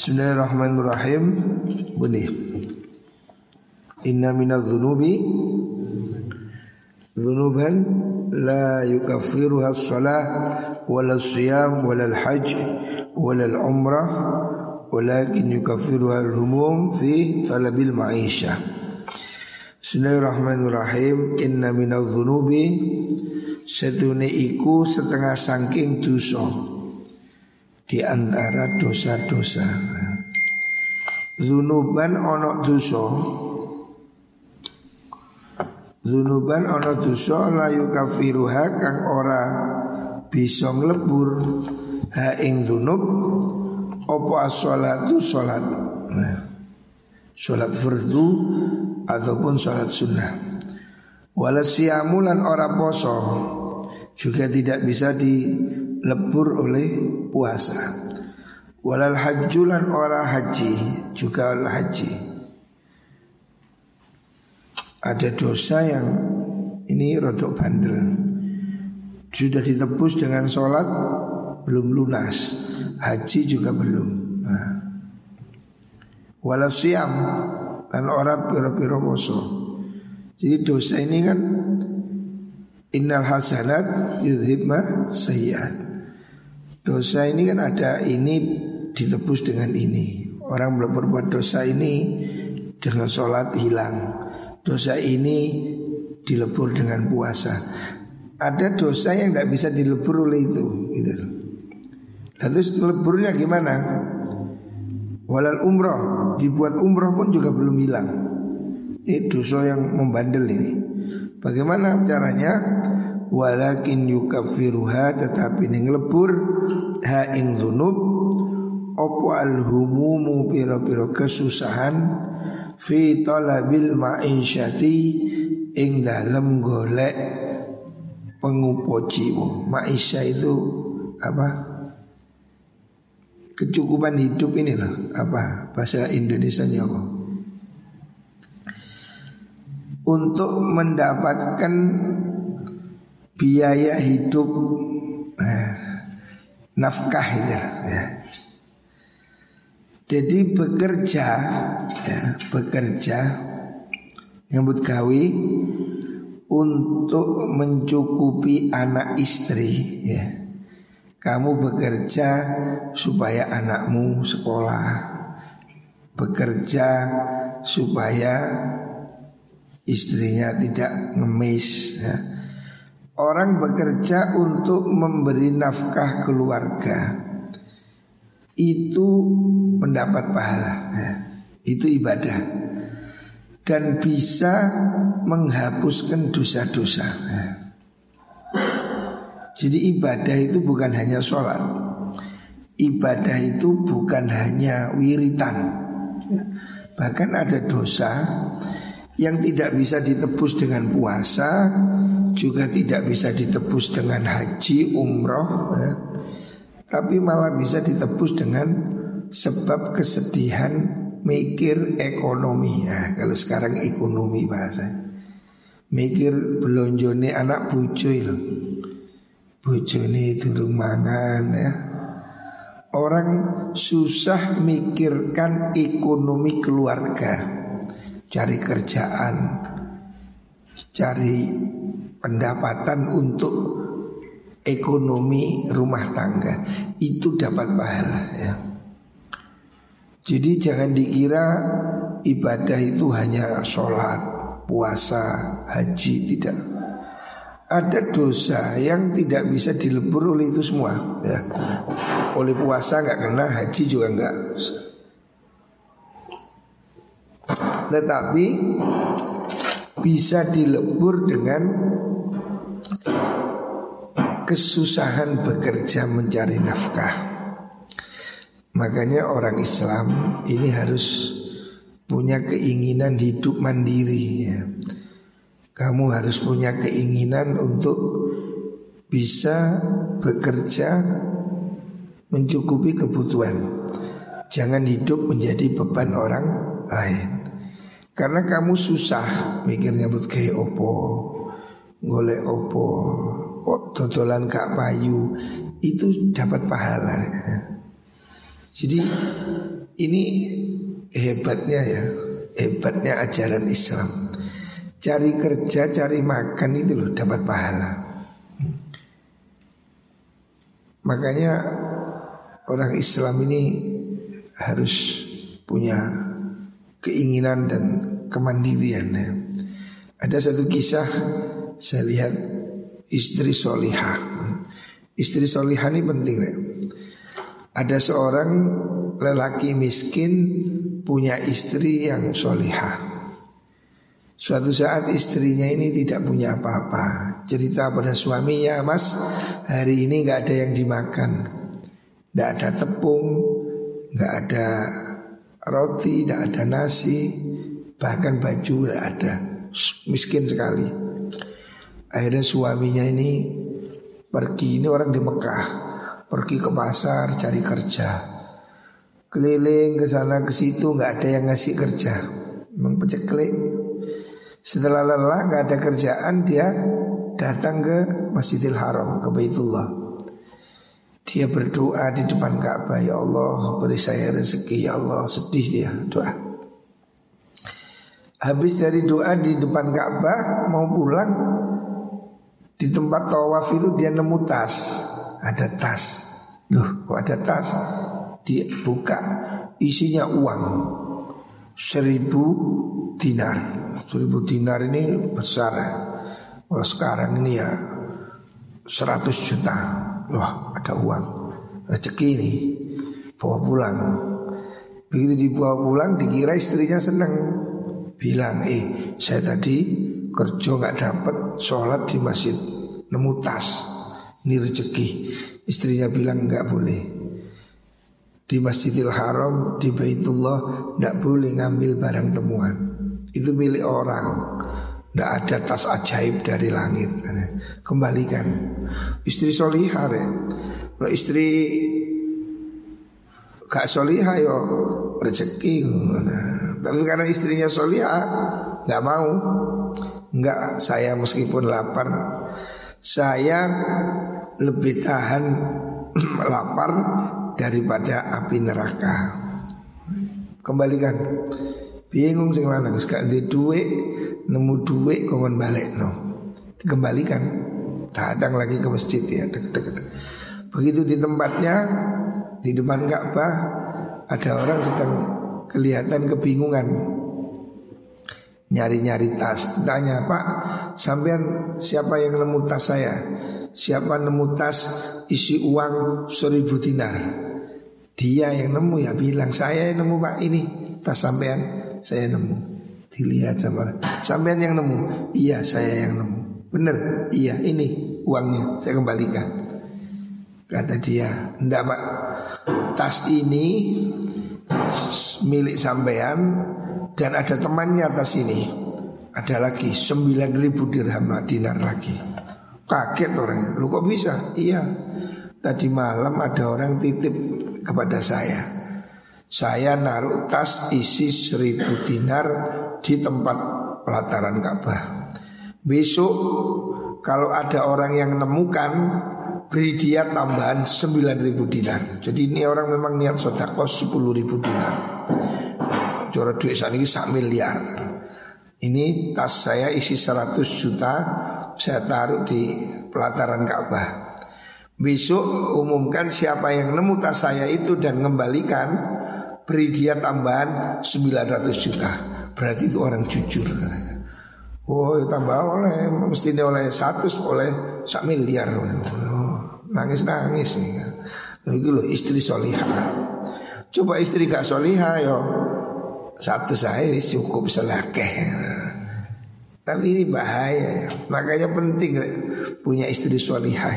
Bismillahirrahmanirrahim. Bunyi. Inna minal dhunubi Dhunuban La yukaffiruha salah Wala siyam Wala hajj Wala umrah Walakin yukaffiruha al-humum Fi talabil ma'isha. Bismillahirrahmanirrahim. Inna minal dhunubi. Sedune iku setengah sangking dosa di antara dosa-dosa. Zunuban ono dosa. Zunuban ono dosa layu kafiruha kang ora bisa nglebur ha ing zunub apa as-shalatu salat. Nah, salat fardu ataupun salat sunnah. Wala siamulan ora poso juga tidak bisa dilebur oleh puasa. Walal hajulan ora haji juga al haji. Ada dosa yang ini rodok bandel. Sudah ditebus dengan sholat belum lunas, haji juga belum. Nah. Walau siam dan orang piro-piro poso. Jadi dosa ini kan Innal hasanat yudhibma sayyiat Dosa ini kan ada ini ditebus dengan ini Orang berbuat dosa ini dengan sholat hilang Dosa ini dilebur dengan puasa Ada dosa yang tidak bisa dilebur oleh itu gitu. Lalu leburnya gimana? Walal umroh Dibuat umroh pun juga belum hilang Ini dosa yang membandel ini Bagaimana caranya? Walakin yukafiruha tetapi ning lebur ha ing dzunub opo al humumu piro-piro kesusahan fi talabil ma'isyati ing dalem golek pengupo jiwa. Ma'isya itu apa? Kecukupan hidup ini loh Apa bahasa Indonesia apa? untuk mendapatkan biaya hidup eh, nafkah itu ya. Jadi bekerja ya, bekerja nyambut gawe untuk mencukupi anak istri ya. Kamu bekerja supaya anakmu sekolah. Bekerja supaya istrinya tidak ngemis ya. Orang bekerja untuk memberi nafkah keluarga Itu mendapat pahala ya. Itu ibadah Dan bisa menghapuskan dosa-dosa ya. Jadi ibadah itu bukan hanya sholat Ibadah itu bukan hanya wiritan Bahkan ada dosa yang tidak bisa ditebus dengan puasa juga tidak bisa ditebus dengan haji umroh ya. tapi malah bisa ditebus dengan sebab kesedihan mikir ekonomi. Ya kalau sekarang ekonomi bahasa. Mikir belonjone anak bojo itu. Bojone durung mangan ya. Orang susah mikirkan ekonomi keluarga. Cari kerjaan, cari pendapatan untuk ekonomi rumah tangga itu dapat pahala ya. Jadi jangan dikira ibadah itu hanya sholat, puasa, haji tidak. Ada dosa yang tidak bisa dilebur oleh itu semua ya. Oleh puasa nggak kena, haji juga nggak. Tetapi bisa dilebur dengan kesusahan bekerja mencari nafkah. Makanya orang Islam ini harus punya keinginan hidup mandiri ya. Kamu harus punya keinginan untuk bisa bekerja mencukupi kebutuhan. Jangan hidup menjadi beban orang lain. Karena kamu susah mikirnya buat kayak opo, golek opo, kok totolan kak payu itu dapat pahala. Jadi ini hebatnya ya, hebatnya ajaran Islam. Cari kerja, cari makan itu loh dapat pahala. Makanya orang Islam ini harus punya keinginan dan kemandirian ya. Ada satu kisah saya lihat istri solihah. Istri solihah ini penting ya. Ada seorang lelaki miskin punya istri yang solihah. Suatu saat istrinya ini tidak punya apa-apa Cerita pada suaminya Mas hari ini nggak ada yang dimakan Nggak ada tepung Nggak ada roti Nggak ada nasi Bahkan baju nggak ada Miskin sekali Akhirnya suaminya ini Pergi. Ini orang di Mekah. Pergi ke pasar cari kerja. Keliling ke sana ke situ nggak ada yang ngasih kerja. Memang setelah lelah nggak ada kerjaan dia datang ke Masjidil Haram ke Baitullah. Dia berdoa di depan Ka'bah ya Allah beri saya rezeki ya Allah. Sedih dia doa. Habis dari doa di depan Ka'bah mau pulang di tempat tawaf itu dia nemu tas ada tas. Loh kok ada tas? Dia buka isinya uang seribu dinar. Seribu dinar ini besar ya. Kalau sekarang ini ya 100 juta. Wah ada uang. Rezeki ini. Bawa pulang. Begitu dibawa pulang dikira istrinya senang. Bilang eh saya tadi kerja nggak dapat sholat di masjid. Nemu tas. Ini rezeki. Istrinya bilang nggak boleh di Masjidil Haram di Baitullah tidak boleh ngambil barang temuan itu milik orang tidak ada tas ajaib dari langit Kembalikan Istri solihah ya. Kalau istri Gak solihah yo Rezeki Tapi karena istrinya solihah Gak mau Enggak saya meskipun lapar Saya lebih tahan lapar daripada api neraka Kembalikan Bingung sing lanang gak duit, nemu duit kon balik no. Dikembalikan. Datang lagi ke masjid ya deket-deket. Begitu di tempatnya di depan Ka'bah ada orang sedang kelihatan kebingungan nyari-nyari tas. Tanya Pak, sampean siapa yang nemu tas saya? Siapa nemu tas isi uang seribu dinar? Dia yang nemu ya bilang saya yang nemu Pak ini tas sampean saya nemu. Dilihat sama. Sampean yang nemu? Iya, saya yang nemu. Bener? Iya, ini uangnya saya kembalikan. Kata dia, enggak pak, tas ini milik sampean dan ada temannya tas ini. Ada lagi 9 ribu dirham dinar lagi. Kaget orangnya, lu kok bisa? Iya, tadi malam ada orang titip kepada saya saya naruh tas isi seribu dinar di tempat pelataran Ka'bah. Besok kalau ada orang yang nemukan beri dia tambahan sembilan ribu dinar. Jadi ini orang memang niat sodako sepuluh ribu dinar. Jora duit saat ini sak miliar. Ini tas saya isi 100 juta saya taruh di pelataran Ka'bah. Besok umumkan siapa yang nemu tas saya itu dan mengembalikan beri dia tambahan 900 juta. Berarti itu orang jujur Oh ya tambah oleh mestinya oleh satu oleh sak miliar. Oh, nangis nangis nih. Nah, itu loh istri solihah. Coba istri gak solihah yo satu saya cukup selakeh. Tapi ini bahaya ya. Makanya penting punya istri solihah.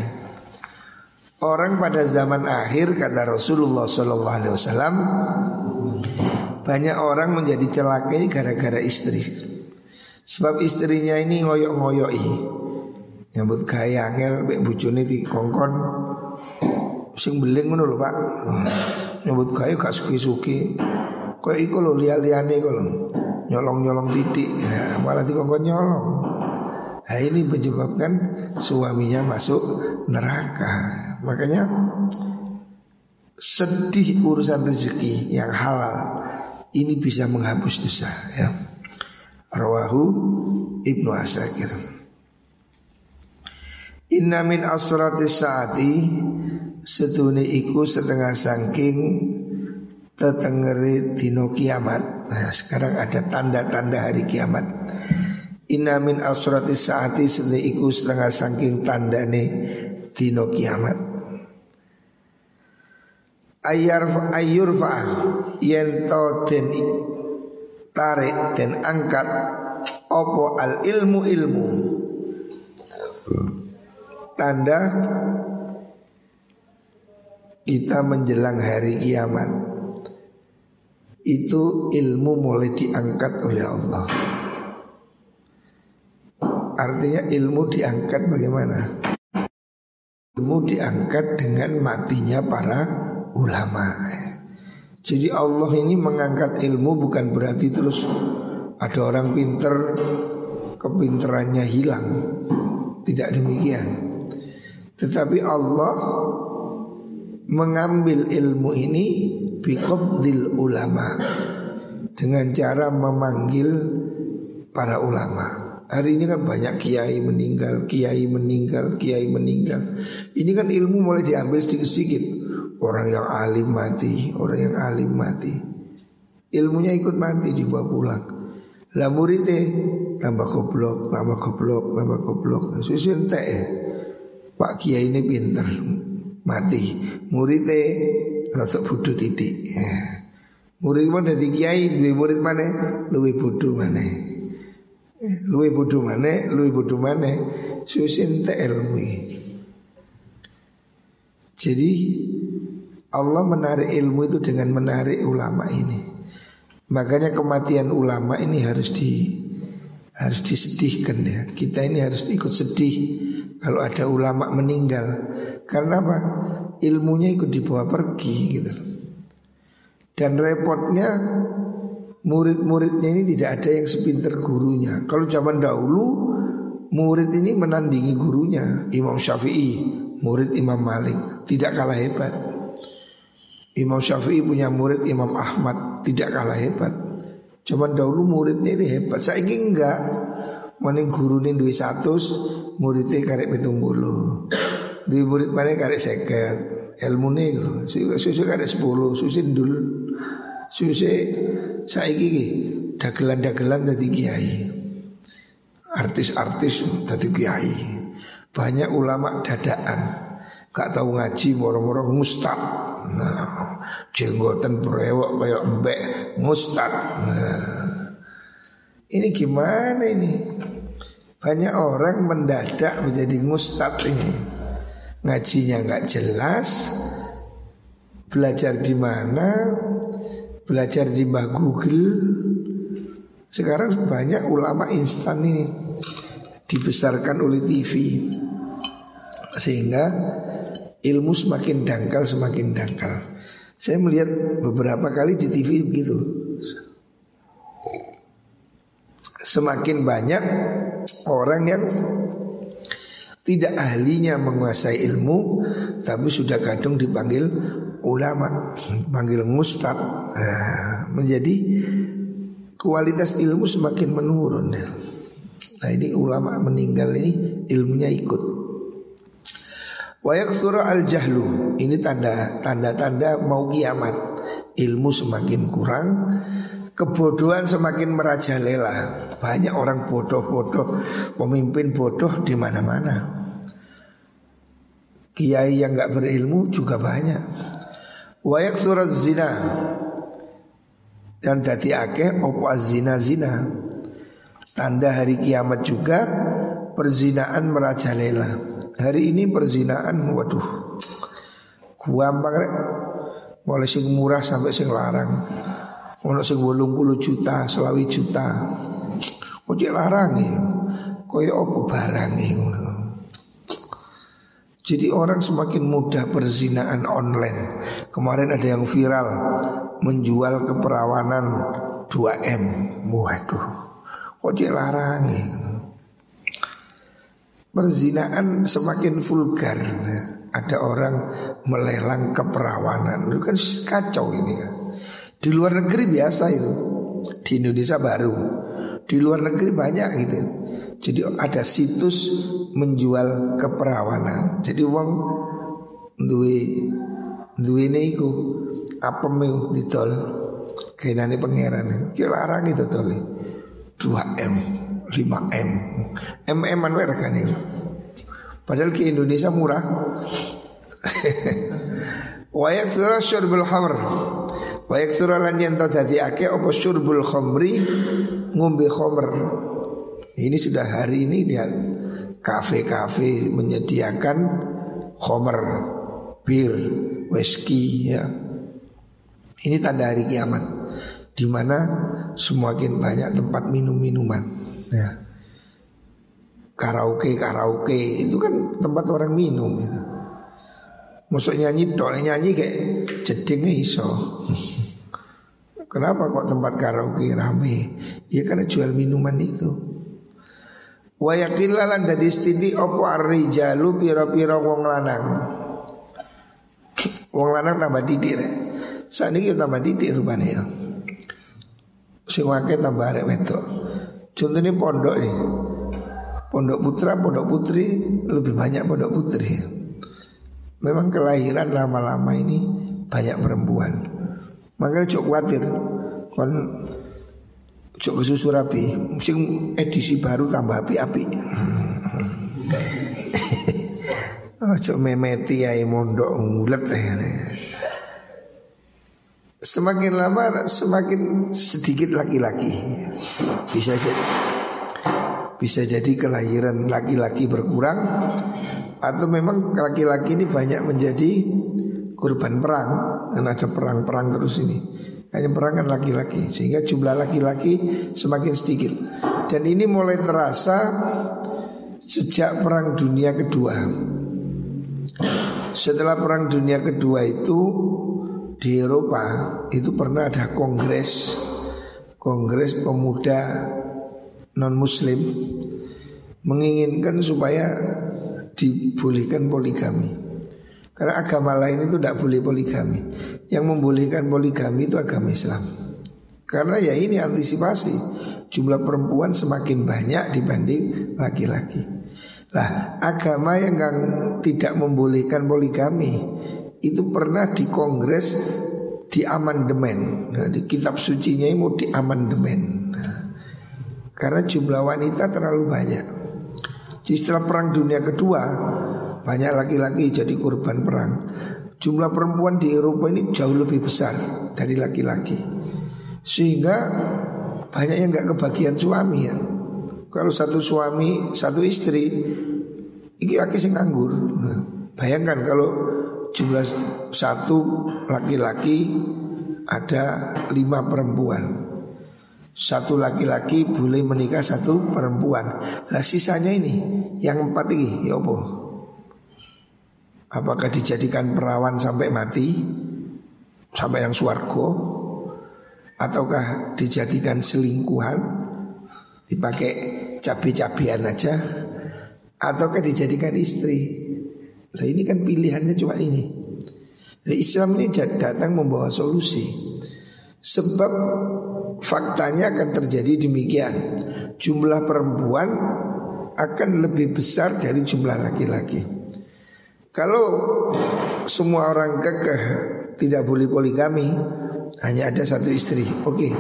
Orang pada zaman akhir kata Rasulullah Sallallahu Alaihi Wasallam banyak orang menjadi celaka ini gara-gara istri. Sebab istrinya ini ngoyok-ngoyoi. Nyambut gaya angel mbek bojone di kongkon sing beling lho, Pak. Nyambut gaya gak suki-suki. Kok iku lho liya-liyane kok lho. Nyolong-nyolong titik, ya, malah dikongkon nyolong. Nah ini menyebabkan suaminya masuk neraka. Makanya sedih urusan rezeki yang halal ini bisa menghapus dosa ya. Rawahu Ibnu Asakir. Inna min asrati saati setune iku setengah sangking tetengeri dino kiamat. Nah, sekarang ada tanda-tanda hari kiamat. Inna min asrati saati setune iku setengah sangking tandane dino kiamat. Ayar ayurfa yen to den tarik dan angkat opo al ilmu ilmu tanda kita menjelang hari kiamat itu ilmu mulai diangkat oleh Allah. Artinya ilmu diangkat bagaimana? Ilmu diangkat dengan matinya para ulama. Jadi Allah ini mengangkat ilmu bukan berarti terus ada orang pinter kepinterannya hilang. Tidak demikian. Tetapi Allah mengambil ilmu ini biqabdil ulama dengan cara memanggil para ulama. Hari ini kan banyak kiai meninggal, kiai meninggal, kiai meninggal. Ini kan ilmu mulai diambil sedikit-sedikit. Orang yang alim mati, orang yang alim mati. Ilmunya ikut mati dibawa pulang. Lah muridnya tambah goblok, tambah goblok, tambah goblok. Susun. Pak Kiai ini pinter mati. Muridnya rasa bodoh titik. Ya. Murid mau jadi kiai, dua murid mana? Luwi bodoh mana? Luwi bodoh mana? Luwi bodoh mana? Susun teh ilmu. Jadi Allah menarik ilmu itu dengan menarik ulama ini. Makanya kematian ulama ini harus di harus disedihkan ya. Kita ini harus ikut sedih kalau ada ulama meninggal. Karena apa? Ilmunya ikut dibawa pergi gitu. Dan repotnya murid-muridnya ini tidak ada yang sepinter gurunya. Kalau zaman dahulu murid ini menandingi gurunya Imam Syafi'i, murid Imam Malik, tidak kalah hebat. Imam Syafi'i punya murid Imam Ahmad tidak kalah hebat. Cuman dahulu muridnya ini hebat. Saya ingin enggak. Mana guru ini satu, muridnya karek pitung bulu. Dua murid mana karek seket. Ilmu nih loh. Susu karek sepuluh, susu dul. Susu saya ingin dagelan-dagelan dari kiai. Artis-artis dari kiai. Banyak ulama dadaan. Gak tahu ngaji moro-moro mustad. Nah, jenggotan berewok kayak embek mustad. Nah, ini gimana ini? Banyak orang mendadak menjadi mustad ini. Ngajinya nggak jelas. Belajar di mana? Belajar di mbah Google. Sekarang banyak ulama instan ini dibesarkan oleh TV sehingga ilmu semakin dangkal semakin dangkal. Saya melihat beberapa kali di TV begitu. Semakin banyak orang yang tidak ahlinya menguasai ilmu tapi sudah kadung dipanggil ulama, panggil mustad. Nah, menjadi kualitas ilmu semakin menurun. Nah ini ulama meninggal ini ilmunya ikut. Wayak surah al jahlu ini tanda tanda mau kiamat. Ilmu semakin kurang, kebodohan semakin merajalela. Banyak orang bodoh-bodoh, pemimpin bodoh di mana-mana. Kiai yang nggak berilmu juga banyak. Wayak surat zina dan dati akeh opo zina zina. Tanda hari kiamat juga perzinaan merajalela. Hari ini perzinaan waduh gampang rek. Mulai sing murah sampai sing larang. Ono sing 80 juta, selawi juta. Ojo larang ya. Koyo opo barang ya Jadi orang semakin mudah perzinaan online. Kemarin ada yang viral menjual keperawanan 2M. Waduh. Ojo larang ya. Perzinaan semakin vulgar ada orang melelang keperawanan itu kan kacau ini kan. Di luar negeri biasa itu, di Indonesia baru. Di luar negeri banyak gitu. Jadi ada situs menjual keperawanan. Jadi uang duwe duwe iku apa mau ditol kainane pangeran. Ki larang itu tol. 2 m 5 m m m an kan itu. Padahal ke Indonesia murah. Wayak surah syurbul hamr Wayak surah lan yang tau dadi ake Apa syurbul khamri Ngombe khamr Ini sudah hari ini dia Kafe-kafe menyediakan Khamr Bir Whisky ya Ini tanda hari kiamat di mana semakin banyak tempat minum-minuman ya karaoke karaoke itu kan tempat orang minum gitu. Masuk nyanyi dong nyanyi kayak jedingnya iso. Kenapa kok tempat karaoke rame? Ya karena jual minuman itu. Wa yaqillalan dadi stiti opo arrijalu pira-pira wong lanang. Wong lanang tambah didik rek. Ini tambah didik rupanya ya. Sing tambah arek wedok. Contohnya pondok nih. Pondok putra, pondok putri lebih banyak pondok putri. Memang kelahiran lama-lama ini banyak perempuan. Makanya cukup khawatir kon cukup kesusu rapi. Musim edisi baru tambah api-api. oh, cok memeti ya mondok ngulet ya. Semakin lama semakin sedikit laki-laki Bisa jadi Bisa jadi kelahiran laki-laki berkurang atau memang laki-laki ini banyak menjadi korban perang. Dan ada perang-perang terus ini. Hanya perang kan laki-laki. Sehingga jumlah laki-laki semakin sedikit. Dan ini mulai terasa sejak perang dunia kedua. Setelah perang dunia kedua itu di Eropa itu pernah ada kongres. Kongres pemuda non muslim menginginkan supaya dibolehkan poligami. Karena agama lain itu tidak boleh poligami. Yang membolehkan poligami itu agama Islam. Karena ya ini antisipasi jumlah perempuan semakin banyak dibanding laki-laki. Lah agama yang tidak membolehkan poligami itu pernah di kongres di amandemen. Nah, di kitab sucinya mau di amandemen. Nah, karena jumlah wanita terlalu banyak. Jadi setelah perang dunia kedua banyak laki-laki jadi korban perang. Jumlah perempuan di Eropa ini jauh lebih besar dari laki-laki. Sehingga banyak yang nggak kebagian suami ya. Kalau satu suami, satu istri, ini akhirnya sing nganggur. Nah, bayangkan kalau jumlah satu laki-laki ada lima perempuan. Satu laki-laki boleh menikah satu perempuan. Lah sisanya ini yang empat ini ya? Apakah dijadikan perawan sampai mati sampai yang suargo ataukah dijadikan selingkuhan dipakai cabai-cabian aja ataukah dijadikan istri? Nah ini kan pilihannya cuma ini. Nah, Islam ini datang membawa solusi. Sebab faktanya akan terjadi demikian. Jumlah perempuan akan lebih besar dari jumlah laki-laki. Kalau semua orang kekeh tidak boleh poligami, hanya ada satu istri. Oke. Okay.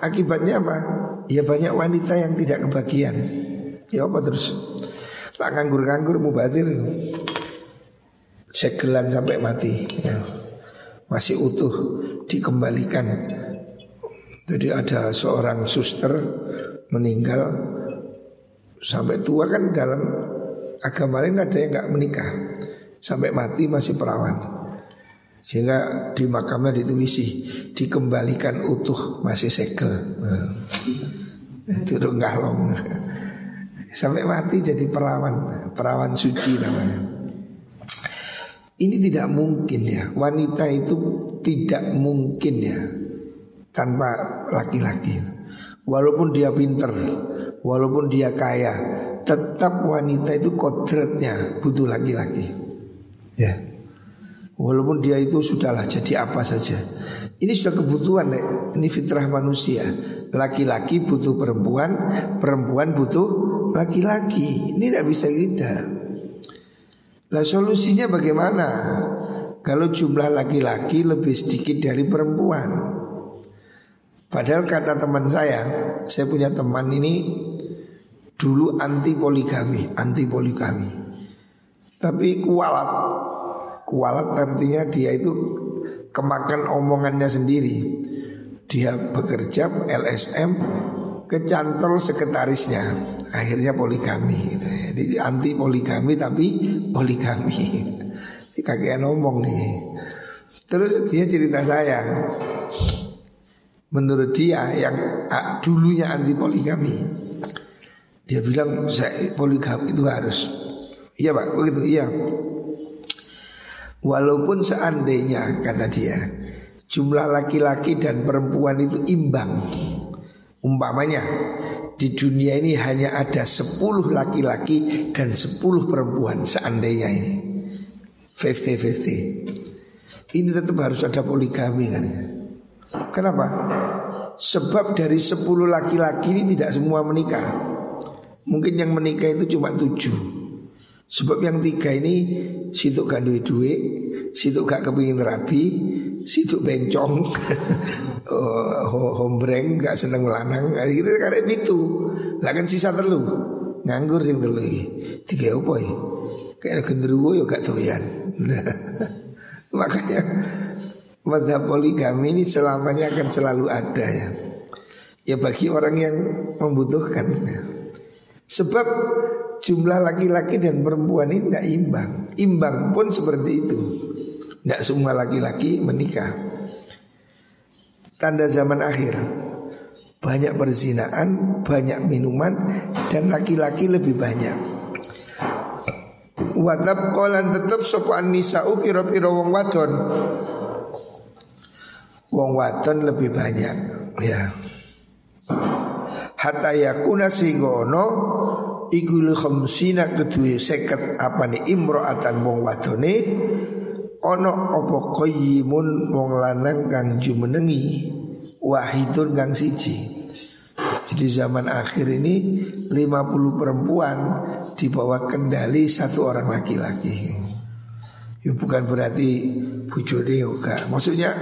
Akibatnya apa? Ya banyak wanita yang tidak kebagian. Ya apa terus? Tak nganggur-nganggur mubadir. Segelan sampai mati. Ya. Masih utuh dikembalikan jadi ada seorang suster meninggal sampai tua kan dalam agama lain ada yang nggak menikah. Sampai mati masih perawan. Sehingga di makamnya ditulisi dikembalikan utuh masih segel. Nah, itu long. Sampai mati jadi perawan perawan suci namanya. Ini tidak mungkin ya. Wanita itu tidak mungkin ya tanpa laki-laki. Walaupun dia pinter, walaupun dia kaya, tetap wanita itu kodratnya butuh laki-laki. Ya. Walaupun dia itu sudahlah jadi apa saja. Ini sudah kebutuhan, nek. ini fitrah manusia. Laki-laki butuh perempuan, perempuan butuh laki-laki. Ini tidak bisa tidak. Lah solusinya bagaimana? Kalau jumlah laki-laki lebih sedikit dari perempuan. Padahal kata teman saya, saya punya teman ini dulu anti poligami, anti poligami. Tapi kualat, kualat artinya dia itu kemakan omongannya sendiri. Dia bekerja LSM kecantol sekretarisnya. Akhirnya poligami. Jadi anti poligami tapi poligami. Ini kakek ngomong nih. Terus dia cerita saya. Menurut dia yang dulunya anti poligami. Dia bilang saya poligami itu harus. Iya pak, begitu iya. Walaupun seandainya kata dia jumlah laki-laki dan perempuan itu imbang. Umpamanya di dunia ini hanya ada 10 laki-laki dan 10 perempuan seandainya ini. 50-50. Ini tetap harus ada poligami kan. Kenapa? Sebab dari 10 laki-laki ini tidak semua menikah. Mungkin yang menikah itu cuma 7. Sebab yang tiga ini situ gak duit duit, situ gak kepingin rapi, situ bencong, oh, hombreng gak seneng melanang, gitu karena itu. Lah kan sisa telu, nganggur yang telu tiga apa ya? Kayak genderuwo ya gak doyan. Makanya madhab poligami ini selamanya akan selalu ada ya. Ya bagi orang yang membutuhkan. Sebab jumlah laki-laki dan perempuan ini tidak imbang. Imbang pun seperti itu. Tidak semua laki-laki menikah. Tanda zaman akhir. Banyak perzinaan, banyak minuman dan laki-laki lebih banyak. Watab kolan tetap sopan nisa'u piro-piro wong wadon. Wong wadon lebih banyak ya. Hatta yakuna sehingga ono iku khamsina kedue seket apane imro'atan wong wadone ana apa qayyimun wong lanang kang jumenengi wahidun kang siji jadi zaman akhir ini 50 perempuan di bawah kendali satu orang laki-laki. Ya bukan berarti bujone yoga. Maksudnya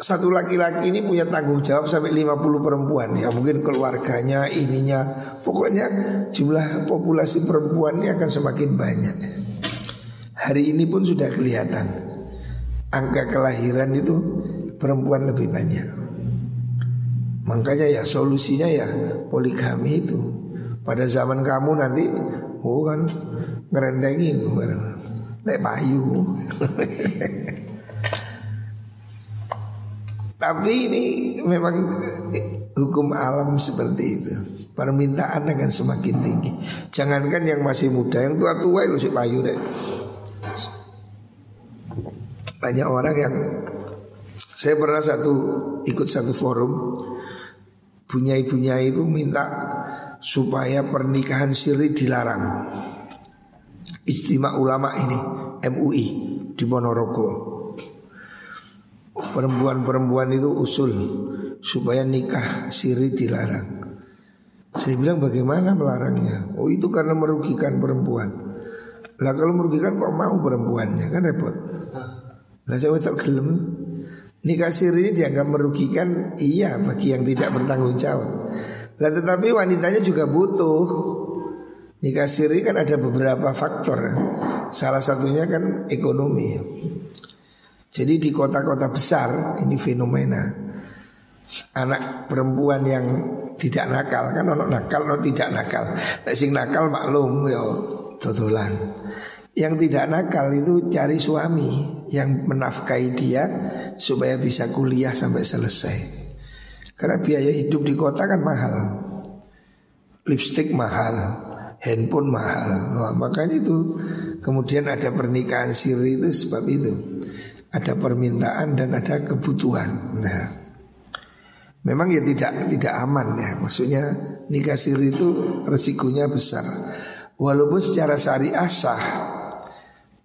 satu laki-laki ini punya tanggung jawab sampai 50 perempuan. Ya mungkin keluarganya ininya. Pokoknya jumlah populasi perempuan ini akan semakin banyak. Hari ini pun sudah kelihatan. Angka kelahiran itu perempuan lebih banyak. Makanya ya solusinya ya poligami itu. Pada zaman kamu nanti oh kan ngerentengi. Nek payu Tapi ini memang hukum alam seperti itu. Permintaan akan semakin tinggi. Jangankan yang masih muda, yang tua-tua itu si payu deh. Banyak orang yang saya pernah satu ikut satu forum Bunyai-bunyai itu minta supaya pernikahan siri dilarang Istimewa ulama ini MUI di Ponorogo perempuan-perempuan itu usul supaya nikah siri dilarang. Saya bilang bagaimana melarangnya? Oh itu karena merugikan perempuan. Lah kalau merugikan kok mau perempuannya kan repot. Lah saya tak gelem. Nikah siri ini dianggap merugikan iya bagi yang tidak bertanggung jawab. Lah tetapi wanitanya juga butuh. Nikah siri kan ada beberapa faktor. Salah satunya kan ekonomi. Jadi di kota-kota besar ini fenomena anak perempuan yang tidak nakal kan ono nakal ono tidak nakal. Nek sing nakal maklum yo totolan. Yang tidak nakal itu cari suami yang menafkahi dia supaya bisa kuliah sampai selesai. Karena biaya hidup di kota kan mahal. Lipstick mahal, handphone mahal. Wah, makanya itu kemudian ada pernikahan siri itu sebab itu ada permintaan dan ada kebutuhan. Nah, memang ya tidak tidak aman ya. Maksudnya nikah siri itu resikonya besar. Walaupun secara syariah sah,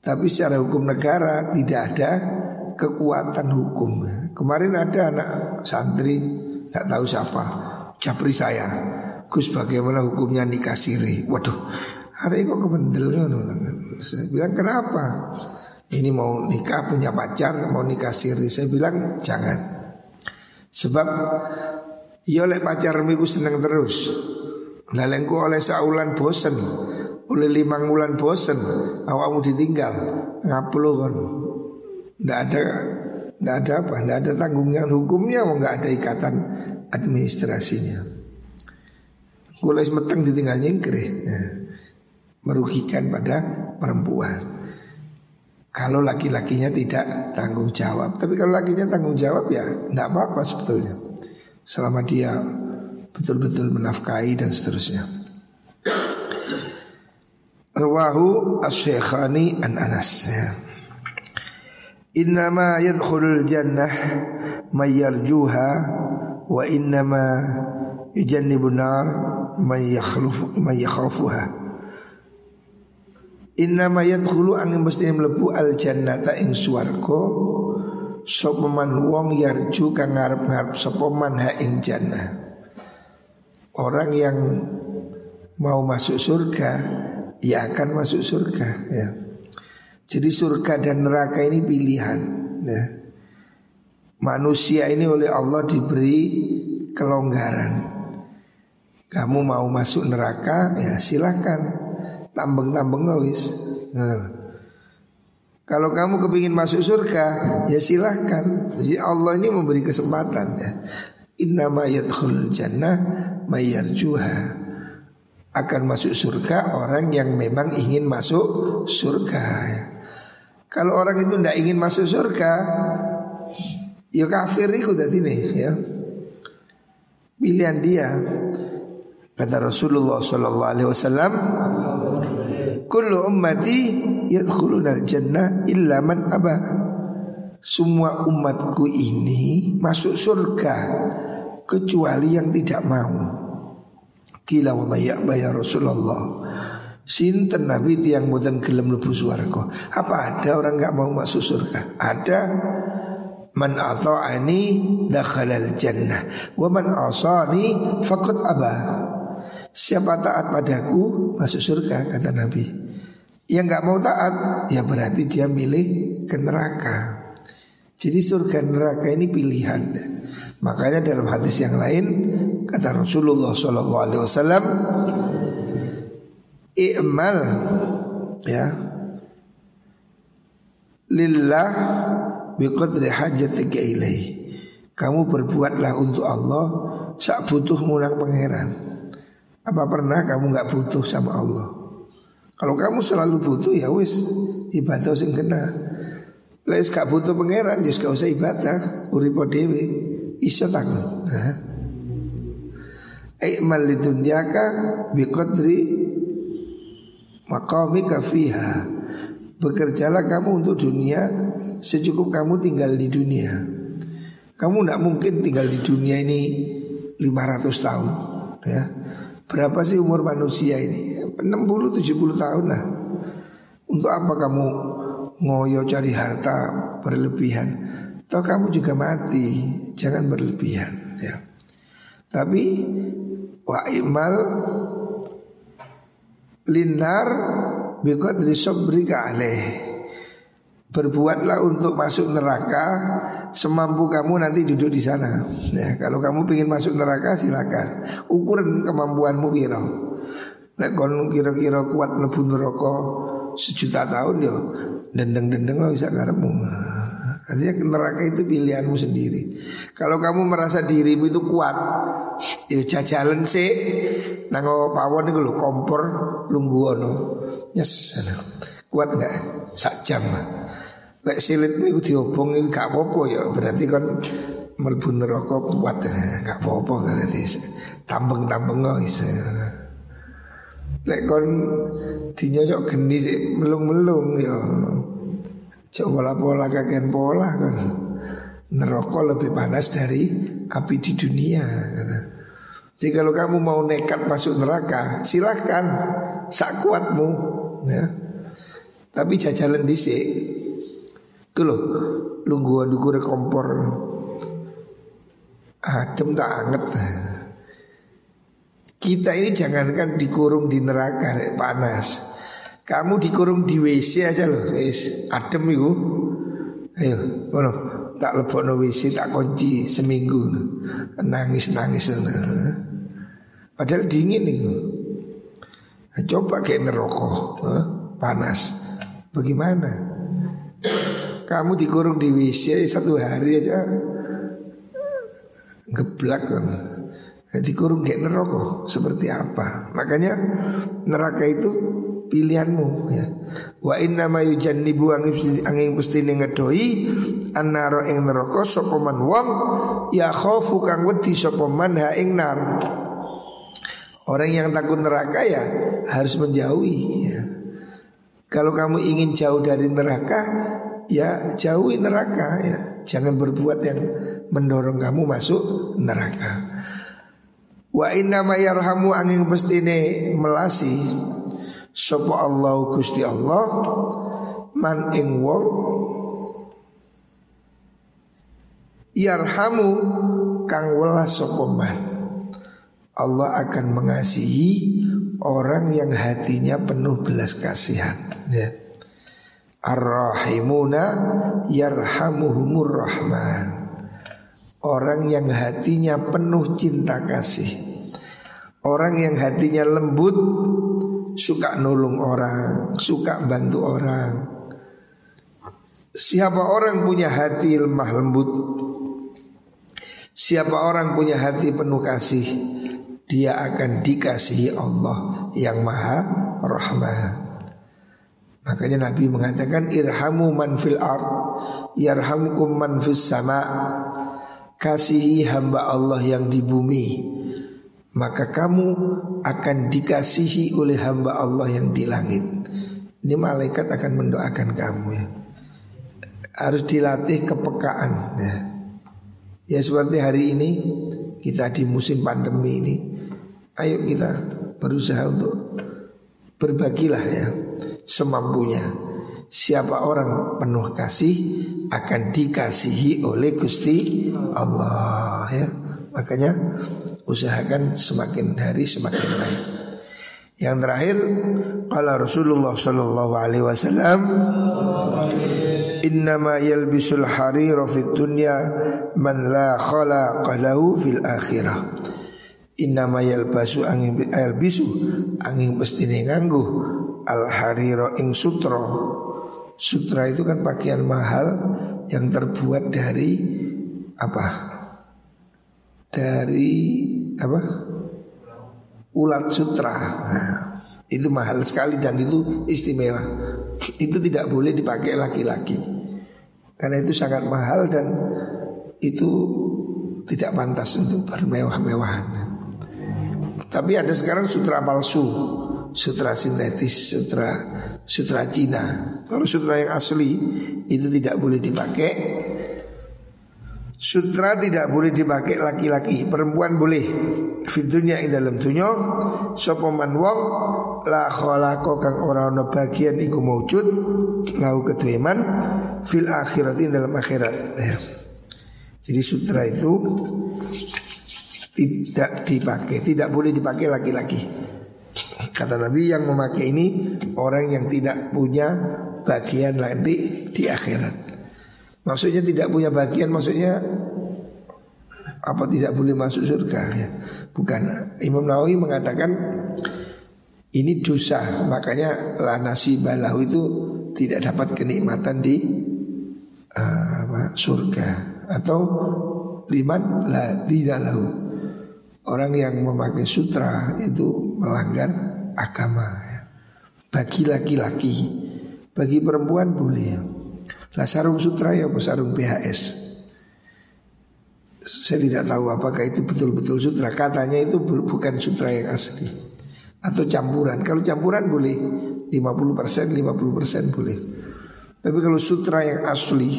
Tapi secara hukum negara tidak ada kekuatan hukum. Kemarin ada anak santri tidak tahu siapa, japri saya. Gus bagaimana hukumnya nikah siri? Waduh, hari kok kebendel Saya bilang kenapa? Ini mau nikah punya pacar, mau nikah siri. Saya bilang jangan. Sebab ya oleh pacar miku seneng terus. Lalengku oleh saulan bosen oleh limang bulan bosen awakmu ditinggal ngaplo kan ndak ada ndak ada apa ndak ada tanggungan hukumnya mau nggak ada ikatan administrasinya Kulai semeteng ditinggal nyingkir ya. merugikan pada perempuan kalau laki-lakinya tidak tanggung jawab tapi kalau lakinya tanggung jawab ya ndak apa-apa sebetulnya selama dia betul-betul menafkahi dan seterusnya Rawahu Asy-Syekhani an Anas ya. Innama yadkhulul jannah may yarjuha wa innama yujannibun nar may yakhlufu may yakhafuha. Innama yadkhulu angin mesti mlebu al jannata ing swarga sapa man wong yarju kang ngarep-ngarep ha ing jannah. Orang yang mau masuk surga ya akan masuk surga ya. Jadi surga dan neraka ini pilihan ya. Manusia ini oleh Allah diberi kelonggaran Kamu mau masuk neraka ya silahkan Tambeng-tambeng wis nah. Kalau kamu kepingin masuk surga ya silahkan Jadi Allah ini memberi kesempatan ya Innama yadkhul jannah mayarjuha akan masuk surga orang yang memang ingin masuk surga. Kalau orang itu tidak ingin masuk surga, ya kafir tadi nih ya. Pilihan dia. Kata Rasulullah Sallallahu Alaihi Wasallam, "Kullu ummati yadkhuluna al-jannah illa man aba." Semua umatku ini masuk surga kecuali yang tidak mau. Kila wa mayak ya Rasulullah Sinten Nabi tiang mudan gelem lebu suarga Apa ada orang nggak mau masuk surga? Ada Man ata'ani dakhalal jannah Wa man asani fakut abah Siapa taat padaku masuk surga kata Nabi Yang nggak mau taat ya berarti dia milih ke neraka Jadi surga neraka ini pilihan Makanya dalam hadis yang lain kata Rasulullah Shallallahu Alaihi "Imal ya lillah biqadri hajatika ilaih." Kamu berbuatlah untuk Allah sak butuh munang pangeran. Apa pernah kamu nggak butuh sama Allah? Kalau kamu selalu butuh ya wis ibadah sing kena. Lais gak butuh pangeran, ya gak usah ibadah, uripo dewi iso takon. Nah. Ikmal lidunyaka biqadri maqamika fiha. Bekerjalah kamu untuk dunia secukup kamu tinggal di dunia. Kamu tidak mungkin tinggal di dunia ini 500 tahun ya. Berapa sih umur manusia ini? 60 70 tahun lah. Untuk apa kamu ngoyo cari harta berlebihan? Toh kamu juga mati, jangan berlebihan ya. Tapi wa imal linar biqadri sabrika alaih. Berbuatlah untuk masuk neraka semampu kamu nanti duduk di sana. Ya, kalau kamu ingin masuk neraka silakan. Ukuran kemampuanmu biro. Nek kon kira-kira kuat mlebu neraka sejuta tahun yo dendeng-dendeng bisa karepmu. Artinya neraka itu pilihanmu sendiri. Kalau kamu merasa dirimu itu kuat, ya jajalan sih. Nango pawon itu lo kompor lungguono. Yes, kuat nggak? Sak jam. Lek silitmu itu diobong itu gak apa-apa ya. Berarti kan melbu neraka kuat gak apa-apa berarti. Tambeng-tambeng kok bisa. Lek kon dinyocok geni sih melung-melung ya. Coba pola kakek pola kan Neraka lebih panas dari api di dunia kata. Jadi kalau kamu mau nekat masuk neraka Silahkan Sak kuatmu ya. Tapi jajalan dhisik. Itu loh, lungguan dukur kompor. Adem tak anget. Kita ini jangankan dikurung di neraka panas. Kamu dikurung di WC aja loh, wis adem itu. Ayo, mana? Tak lebokno WC tak kunci seminggu. Nangis nangis. Padahal dingin. Nah, coba kayak neroko, panas. Bagaimana? Kamu dikurung di WC satu hari aja geblak kan. Nah, dikurung kayak neraka seperti apa? Makanya neraka itu pilihanmu ya. Wa inna ma yujannibu angin pestine ngedoi annaro ing neraka sapa man wong ya khofu kang wedi sapa man ha ing nar. Orang yang takut neraka ya harus menjauhi ya. Kalau kamu ingin jauh dari neraka ya jauhi neraka ya. Jangan berbuat yang mendorong kamu masuk neraka. Wa inna ma yarhamu angin pestine melasi sapa Allah Gusti Allah man ing wong yarhamu kang welas sapa man Allah akan mengasihi orang yang hatinya penuh belas kasihan. Ya. Ar-Rahimuna yarhamuhumur Rahman. Orang yang hatinya penuh cinta kasih. Orang yang hatinya lembut, suka nolong orang, suka bantu orang. Siapa orang punya hati lemah lembut, siapa orang punya hati penuh kasih, dia akan dikasihi Allah yang maha rahman. Makanya Nabi mengatakan irhamu man fil ard yarhamkum man fis sama. Kasihi hamba Allah yang di bumi maka kamu akan dikasihi oleh hamba Allah yang di langit. Ini malaikat akan mendoakan kamu ya. Harus dilatih kepekaan ya. Ya seperti hari ini kita di musim pandemi ini Ayo kita berusaha untuk berbagilah ya semampunya. Siapa orang penuh kasih akan dikasihi oleh Gusti Allah ya. Makanya usahakan semakin hari semakin baik. Yang terakhir kala Rasulullah sallallahu alaihi wasallam Innama yalbisul harira fid dunya man la khalaqa lahu fil akhirah. Innama yalbasu angin bisu angin pestine nganggu al hariro ing sutra. Sutra itu kan pakaian mahal yang terbuat dari apa? Dari apa? Ulat sutra. Nah, itu mahal sekali dan itu istimewa. Itu tidak boleh dipakai laki-laki. Karena itu sangat mahal dan itu tidak pantas untuk bermewah-mewahan. Tapi ada sekarang sutra palsu, sutra sintetis, sutra sutra Cina. Kalau sutra yang asli itu tidak boleh dipakai. Sutra tidak boleh dipakai laki-laki, perempuan boleh. Fitunya di dalam dunia sopoman wong la khalaqo kang ora ana bagian iku maujud lau kedueman fil akhirat dalam akhirat. Ya. Jadi sutra itu tidak dipakai, tidak boleh dipakai laki-laki. Kata Nabi yang memakai ini orang yang tidak punya bagian nanti di akhirat. Maksudnya tidak punya bagian maksudnya apa tidak boleh masuk surga? Ya. Bukan. Imam Nawawi mengatakan ini dosa. Makanya la nasi balahu itu tidak dapat kenikmatan di uh, apa, surga. Atau liman la tidak lahu Orang yang memakai sutra itu melanggar agama ya. Bagi laki-laki Bagi perempuan boleh. Lah sarung sutra ya sarung PHS Saya tidak tahu apakah itu betul-betul sutra. Katanya itu bukan sutra yang asli. Atau campuran. Kalau campuran boleh 50% 50% boleh. Tapi kalau sutra yang asli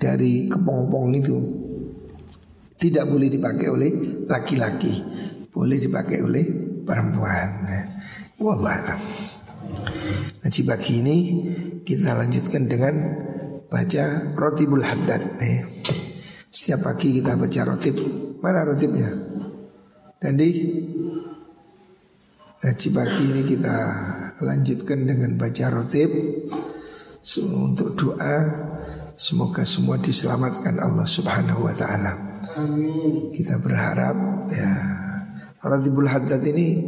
Dari kepong-pong itu tidak boleh dipakai oleh laki-laki, boleh dipakai oleh perempuan. Wallah. Ngaji pagi ini kita lanjutkan dengan baca rotibul haddad. Eh. Setiap pagi kita baca rotib. Mana rotibnya? Tadi ngaji pagi ini kita lanjutkan dengan baca rotib untuk doa semoga semua diselamatkan Allah Subhanahu wa taala. Kita berharap ya Rotibul Haddad ini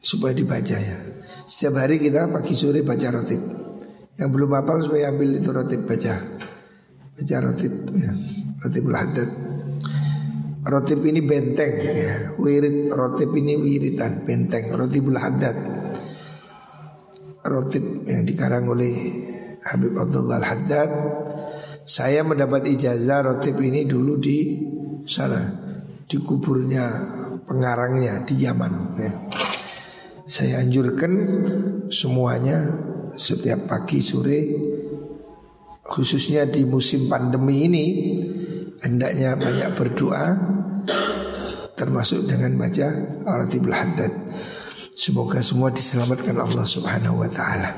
supaya dibaca ya. Setiap hari kita pagi sore baca rotib. Yang belum hafal supaya ambil itu rotib baca. Baca rotib ya. Rotibul Haddad. Rotib ini benteng ya. Wirid rotib ini wiritan benteng Rotibul Haddad. Rotib yang dikarang oleh Habib Abdullah Al-Haddad. Saya mendapat ijazah rotib ini dulu di sana di kuburnya pengarangnya di Yaman. Ya. Saya anjurkan semuanya setiap pagi sore khususnya di musim pandemi ini hendaknya banyak berdoa termasuk dengan baca Al-Ratibul Haddad. Semoga semua diselamatkan Allah Subhanahu wa taala.